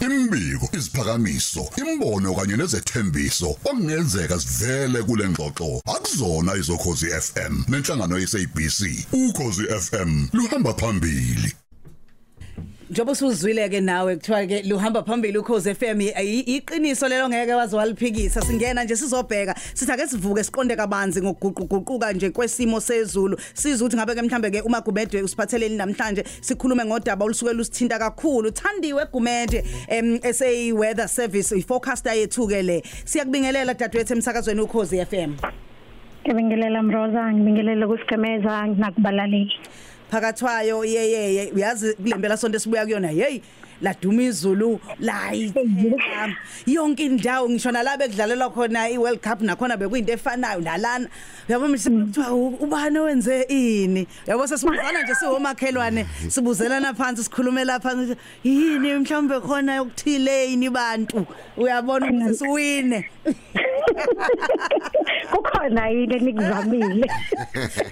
Imbiko, isiphakamiso, imbono kanye nezethembiso okungenzeka sivele kule ngxoxo akuzona izokhozi FM nenhlangano yeSABC. Ukhozi FM luhamba phambili. Njobo usuzwile ke nawe kuthiwa ke luhamba phambili ukhoze FM i- iqiniso lelo ngeke wazi waliphikisa. Singena nje sizobheka sithi ake sivuke siqonde kabanzi ngokuguquguquka nje kwesimo sezulu. Sizwe ukuthi ngabe ke mhlambe ke uma Gumede usiphatheleni namhlanje sikhulume ngodaba olusuke lusithinta kakhulu. Thandiwe Gumede em SA weather service i forecaster yethu ke le. Siyakubingelela dadewethu emsakazweni ukhozi FM Ngibingelela Mroza, ngibingelela kusigemeza nakubalaleli. Phakathwayo yeyeye uyazi kulempela sonto esibuya kuyona hey laduma izulu la ithela yonke indawo ngisho nalabo ekudlalelwa khona iWorld Cup nakhona bekuyinto efanayo nalana. Uyabona kuthiwa ubani owenze ini? Yabo sesibuzana nje siwomakhelwane sibuzelana phansi sikhulume lapha yini mhlawumbe khona yokuthile yini bantu? Uyabona ukuthi siwine. Kukhona yini enikuzamile?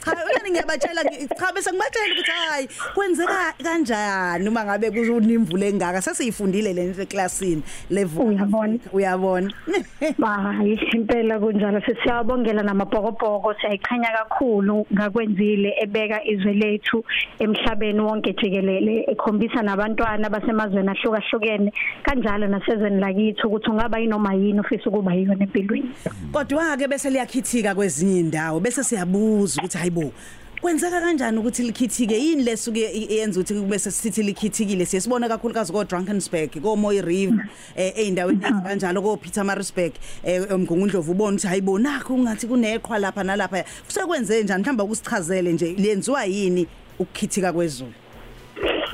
cha uyani ngiyabatshela ngi- cha bese ngibatshela ukuthi hayi kwenzeka kanjani uma ngabe kunimvule engaka sesiyifundile le nto eclassini level Uyabona. uyabona Hayi impela kunjalo sesiyabongela namabhokobhoko siyayichanya kakhulu ngakwenzile ebeka izwe lethu emhlabeni wonke jikelele ekhombisa nabantwana basemazweni ahlukahlukene kanjalo nasezweni lakithi ukuthi ungaba yinoma yini ufisa ukuba yiyona empilweni. Kodwa ke bese liyakhithika kwezinye indawo bese siyabuza ukuthi hayibo kwenzeka kanjani ukuthi likhithike? Yini lesuke yenza ukuthi kube sesithi likhithikile? Siyasibona kakhulukazi ko Drakensberg ko Moy River eh eindaweni kanjalo ko Pietermaritzburg eh umgungundlovu ubona ukuthi hayibo nakho ungathi kuneqhwa lapha nalapha kusekwenze njani? Mhlawumbe ukusichazele nje lenziwa yini ukukhithika kwezulu?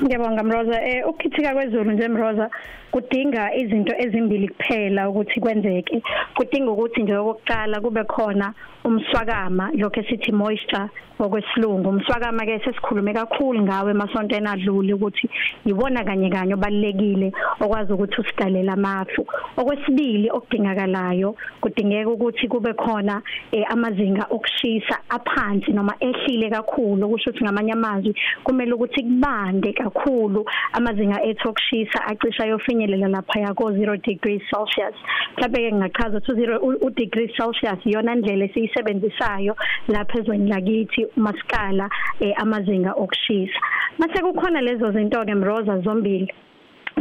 Ngiyabonga Mroza. Eh ukukhithika kwezulu nje Mroza kudinga izinto ezimbili kuphela ukuthi kwenzeke. Kudinga ukuthi nje okokuqala kube khona umswakama lokho esithi moisture ngokwesilungu. Umswakama ke sesikhulume kakhulu ngawe emasontweni adlule ukuthi yibona kanye kanye obalekile okwazi ukuthi usidalela amafu. Okwesibili okudingakalayo kudingeka ukuthi kube khona eh, amazinga okushisa aphansi noma ehlile kakhulu kusho ukuthi ngamanye amazwi kumele ukuthi kubande kakhulu amazinga ethu okushisa acisha yofinyelela lapha ya ko 0 degrees Celsius. Mhlawumbe ke ngingachaza ukuthi 0 u degree Celsius iyona ndlela esiyisebenzisayo lapha ezweni lakithi maskala eh, amazinga okushisa. Mase kukhona lezo zinto ke mroza zombili.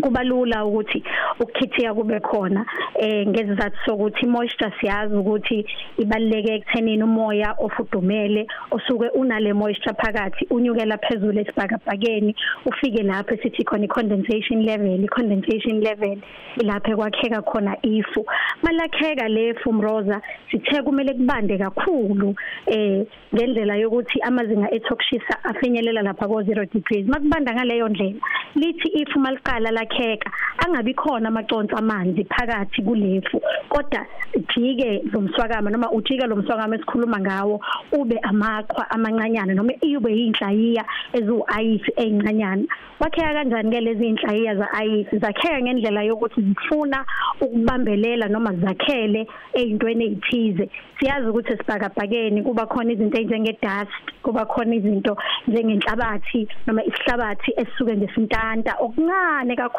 Kubalula ukuthi ukukhithika kube khona eh ngezizathu sokuthi moisture siyazi ukuthi ibaluleke ekuthenini umoya ofudumele osuke unale moisture phakathi unyukela phezulu esibhakabhakeni ufike lapho sithi khona condensation level condensation level ilapho ekwakheka khona ifu. Malakheka lefu mroza sithe kumele kubande kakhulu eh ngendlela yokuthi amazinga ethokushisa afinyelela lapha ko 0 degrees makubanda ngaleyo ndlela lithi ifu maliqala lakheka angabi khona amaconsi amanzi phakathi kulefu. Kodwa jike lomswakama noma ujika lomswakama esikhuluma ngawo ube amaqhwa amancanyana noma ibe yinhlayiya ezu ice ezincanyana wakheka kanjani ke lezi inhlayiya za ice zakheka ngendlela yokuthi zifuna ukubambelela noma zakhele ezintweni ezithize siyazi ukuthi esibhakabhakeni kuba khona izinto ezinjenge dust kuba khona izinto njengenhlabathi noma isihlabathi esisuke ngesintanta okuncane kakhulu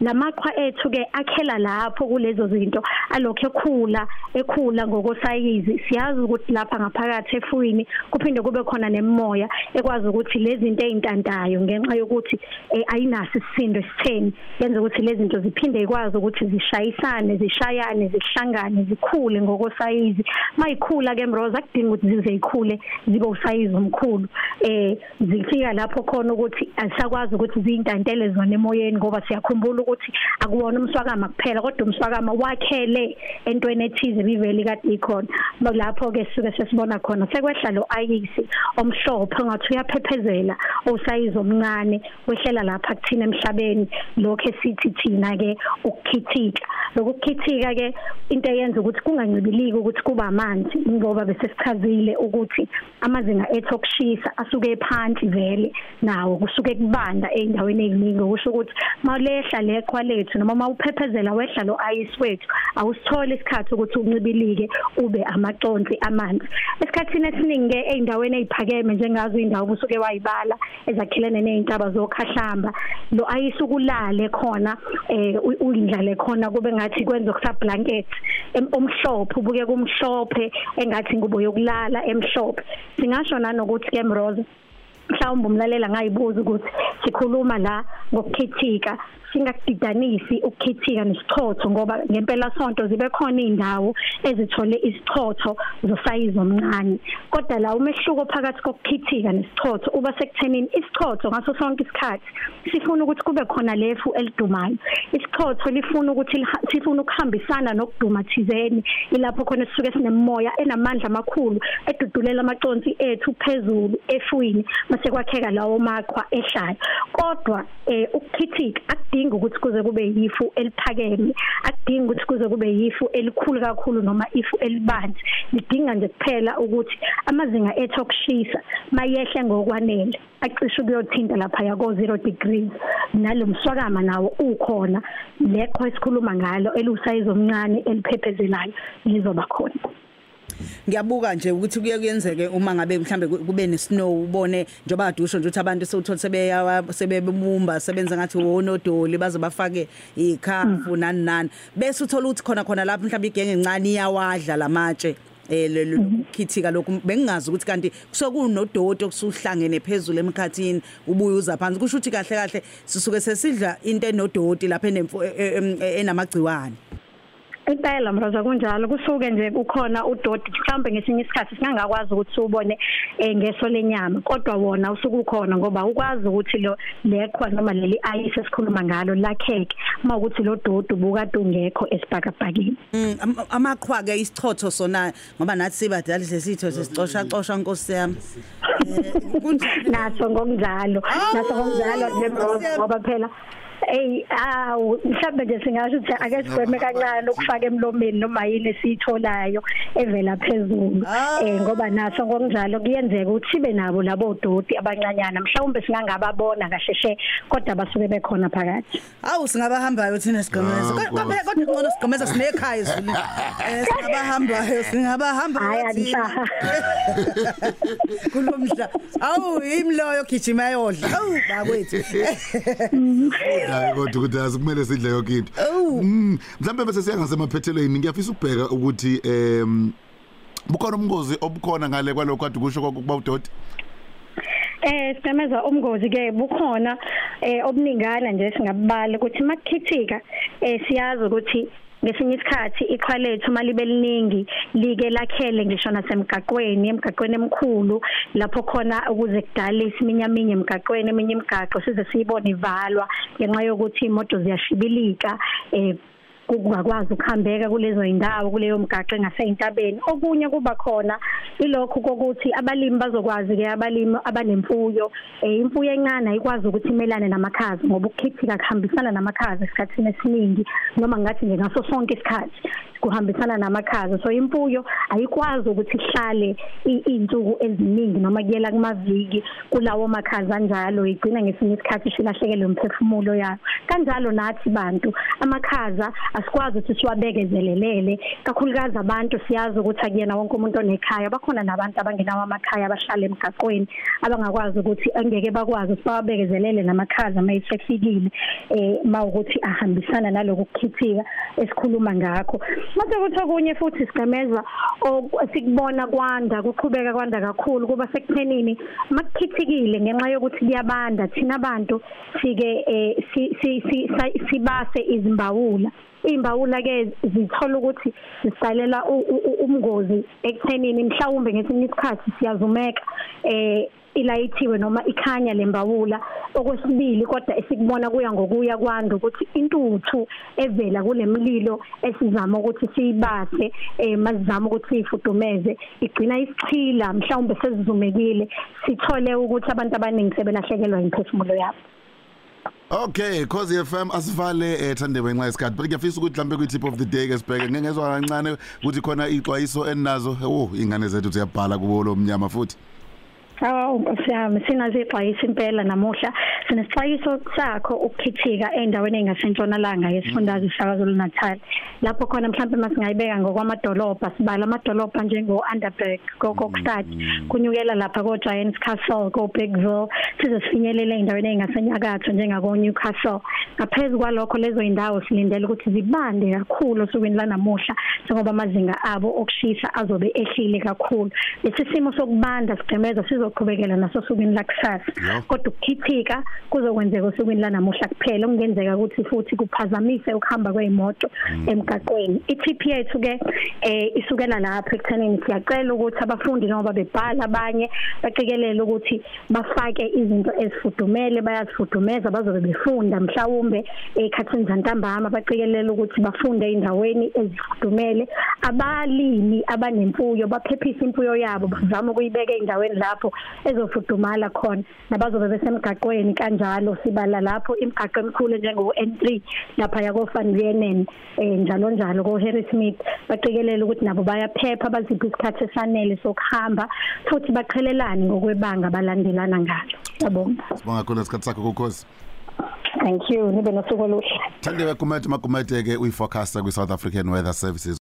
lamaqhwa ethu ke akhela lapho kulezo zinto alokho ekhula ekhula ngokosayizi. Siyazi ukuthi lapha ngaphakathi efwini kuphinde kube khona nemoya ekwazi ukuthi lezi zinto ezintantayo ngenxa yokuthi eh, ayinaso isisindo esitheni. Yenza ukuthi lezi zinto ziphinde ikwazi ukuthi zishayisane zishayane zihlangane zikhule ngokosayizi. Mayikhula ke mroza kudinga ukuthi zize ikhule zibe usayizi omkhulu. Eh zifika lapho khona ukuthi asakwazi ukuthi ziyintantele zona emoyeni ngoba siyakhumbula ukuthi akuwona umswakama kuphela kodwa umswakama wakhele entweni ethize biveli kade ikhona. Lapho ke suke sesibona khona sekwehla lo ayisi omhlophe ngathi uyaphephezela osayizi omncane wehlela lapha kuthina emhlabeni. Lokho esithi thina ke ukukhithika. Lokukhithika ke into eyenza ukuthi kungancibiliki ukuthi kuba amanzi ngoba bese sichazile ukuthi amazinga ethu okushisa asuke phansi vele nawo kusuke kubanda eindaweni eziningi kusho ukuthi malehla le leqhwa lethu noma mawuphephezela wehla lo ice wethu awusitholi isikhathi ukuthi uncibilike ube amaconsi amanzi. Esikhathini esiningi ke eindaweni eziphakeme njengazo indawo ubusuke wayibala ezakhilene nezintaba zokhahlamba lo ice ukulale khona eh uyindlale khona kube ngathi kwenza okusa blanket omhlophe ubuke kumhlophe engathi ngubo yokulala emhlophe. Singasho nanokuthi ke Mroza mhlawumbe umlalela ngayibuza ukuthi sikhuluma la ngokukhithika singakudidanisi ukukhithika nesichotho ngoba ngempela sonto zibe khona indawo ezithole isichotho zosayizi omncane. Kodwa la umehluko phakathi kokukhithika nesichotho uba sekuthenini isichotho ngaso sonke isikhathi sifuna ukuthi kube khona lefu elidumayo. Isichotho lifuna ukuthi sifuna ukuhambisana nokuduma thizeni ilapho khona sisuke sinemoya enamandla amakhulu edudulela amaconsi ethu phezulu efwini mase kwakheka lawo maqhwa ehlayo. Kodwa eh ukukhithika akudingi ukuthi kuze kube yifu eliphakeme akudingi ukuthi kuze kube yifu elikhulu kakhulu noma ifu elibanzi. Lidinga nje kuphela ukuthi amazinga ethu okushisa mayehle ngokwanele acishe ukuyothinta lapha yako 0 degrees nalomswakama nawo ukhona lekho esikhuluma ngalo elusayizo omncane eliphephezelayo lizoba khona. Ngiyabuka nje ukuthi kuye kuyenzeke uma ngabe mhlambe kube nesnow ubone njoba kadusho nje ukuthi abantu sewuthola sebeya sebebumba sebenza ngathi wonodoli baze bafake ikhafu nani nani. Bese uthola ukuthi khona khona lapho mhlambe igenge encane iyawadla lamatshe eh lokukhithika lokhu bengingazi ukuthi kanti kusokunodoti okusuhlangene phezulu emkhathini ubuye uza phansi. Kusho ukuthi kahle kahle sisuke sesidla into enodoti lapha enamagciwane. Impela mroza kunjalo kusuke nje ukhona udoti mhlawumbe ngesinye isikhathi singangakwazi ukuthi ubone ngeso lenyama. Kodwa wona usuke ukhona ngoba ukwazi ukuthi lo lekhwa noma leli ice esikhuluma ngalo lakheke. Uma ukuthi lo doti ubukade ungekho esibhakabhakeni. Amaqhwa ke isichotho sona ngoba nathi sibadala sesitho sesicosha cosha nkosi yami. Naso ngokunjalo. Naso ngokunjalo nje ngoba phela Ey awu mhlawumbe nje singasho ukuthi ake sigweme kancane ukufaka emlomeni noma yini esitholayo evela phezulu. Eh ngoba naso ngokunjalo kuyenzeka ukuthi sibe nabo labo doti abancanyana mhlawumbe singangababona kahleshe kodwa basuke bekhona phakathi. Awu singabahambayo thina sigomeza kodwa kodwa ngcono sigomeza sinekhaya izulu eh singabahambayo singabahamba hayi kulomhla awu imloyo gijima yodla. Awu bakwethu. hayi kodwa ukuthi asikumele sidle yonke into. Mm, mhlambe bese siya ngasemaphethelweni ngiyafisa ukubheka ukuthi em bukhona umngozi obukhona ngale kwalokho kade kusho kokuba udoti? Eh sigameza umngozi ke bukhona eh obuningana nje singabala ukuthi makukhithika eh siyazi ukuthi ngesinye isikhathi iqhwa lethu malibe liningi like lakhele ngisho nasemgaqweni emgaqweni emkhulu lapho khona ukuze kudala isiminyaminya emgaqweni eminye imigaqo size siyibone ivalwa ngenxa yokuthi imoto ziyashibilika eh kungakwazi ukuhambeka kulezo indawo kuleyo mgaqo engaseyintabeni okunye kuba khona ilokho kokuthi abalimi bazokwazi ke abalimi abanemfuyo eh imfuyo encane ayikwazi ukuthi imelane namakhaza ngoba ukukhithika kuhambisana namakhaza esikhathini esiningi noma ngathi nje ngaso sonke isikhathi. Kuhambisana namakhaza. So imfuyo ayikwazi ukuthi ihlale izinsuku eziningi noma kuyela kumaviki kulawo makhaza njalo. Igcina ngesinye isikhathi ishilahlekelwe umphefumulo yayo. Kanjalo nathi bantu amakhaza asikwazi ukuthi siwabekezelelele. Kakhulukazi abantu siyazi ukuthi akuyena wonke umuntu onekhaya. Bakhona nabantu abangenawo amakhaya abahlala emgaqweni abangakwazi ukuthi angeke bakwazi ukuthi bawabekezelele namakhaza mayisefikile eh mawukuthi ahambisana naloku kukhithika esikhuluma ngakho. Mase kuthi okunye futhi sigameza sikubona kwanda kuqhubeka kwanda kakhulu kuba sekuthenini makukhithikile ngenxa yokuthi kuyabanda. Thina abantu sike sibase izimbawula. Imbawula ke zithola ukuthi zisalela umngozi ekuthenini mhlawumbe ngesinye isikhathi siyazumeka eh ilayithiwe noma ikhanya lembawula okwesibili kodwa esikubona kuya ngokuya kwanda ukuthi intuthu evela kulemlilo esizama ukuthi siyibase eh mazizama ukuthi sifudumeze igcina isichila mhlawumbe sezizumekile sithole ukuthi abantu abaningi sebelahlekelwa imphefumulo yabo Okay, Khosi FM asivale ethandebe nxa isikhathi. But ngiyafisa ukuthi mhlambe ku tip of the day ke sibheke ngengezwe kancane ukuthi khona ixwayiso eninazo. Oh, ingane zethu ziyabhala kubo lo mnyama futhi. Hawu siyami sinazo ixwayiso impela namuhla. Sinesixwayiso sakho ukukhithika endaweni engasentshonalanga yesifundazwe saKwaZulu Natal. Lapho khona mhlawumbe masingayibeka ngokwamadolobha sibala amadolobha njengo Underberg koKokstad kunyukela lapha ko Giants Castle ko Bigville size sifinyelele endaweni engasenyakatho njengako Newcastle ngaphezulu kwalokho lezo indawo silindele ukuthi zibande kakhulu osukwini lanamuhla njengoba amazinga abo okushisa azobe ehlile kakhulu. Lesi simo sokubanda sigcemeza sizoqhubekela naso sukwini lakusasa. Kodwa ukukhithika kuzokwenzeka osukwini lanamuhla kuphela okungenzeka ukuthi futhi kuphazamise ukuhamba kweimoto emgaqweni. iTP yethu ke eh isukela lapha ekuthenini siyacela ukuthi abafundi noma bebhala abanye baqikelele ukuthi bafake izinto ezifudumele bayazifudumeza bazobe befunda mhlawumbe ekhathini zantambama baqikelele ukuthi bafunde endaweni ezifudumele. Abalimi abanemfuyo baphephisa imfuyo yabo bazama ukuyibeka endaweni lapho ezofudumala khona nabazobe besemgaqweni kanjalo sibala lapho imigaqo emikhulu njengo N3 lapha yako Van Wienen eh njalo njalo ko Harry Smith. Baqikelele ukuthi nabo bayaphepha baziphi isikhathi esanele sokuhamba futhi baqhelelane ngokwebanga balandelana ngalo. Yabonga. Sibonga kakhulu isikhathi sakho kokhozi. thank you nibe nosuku oluhle. Thandiwe kumathi makumate ke uyiforecasta kwi South African Weather Services.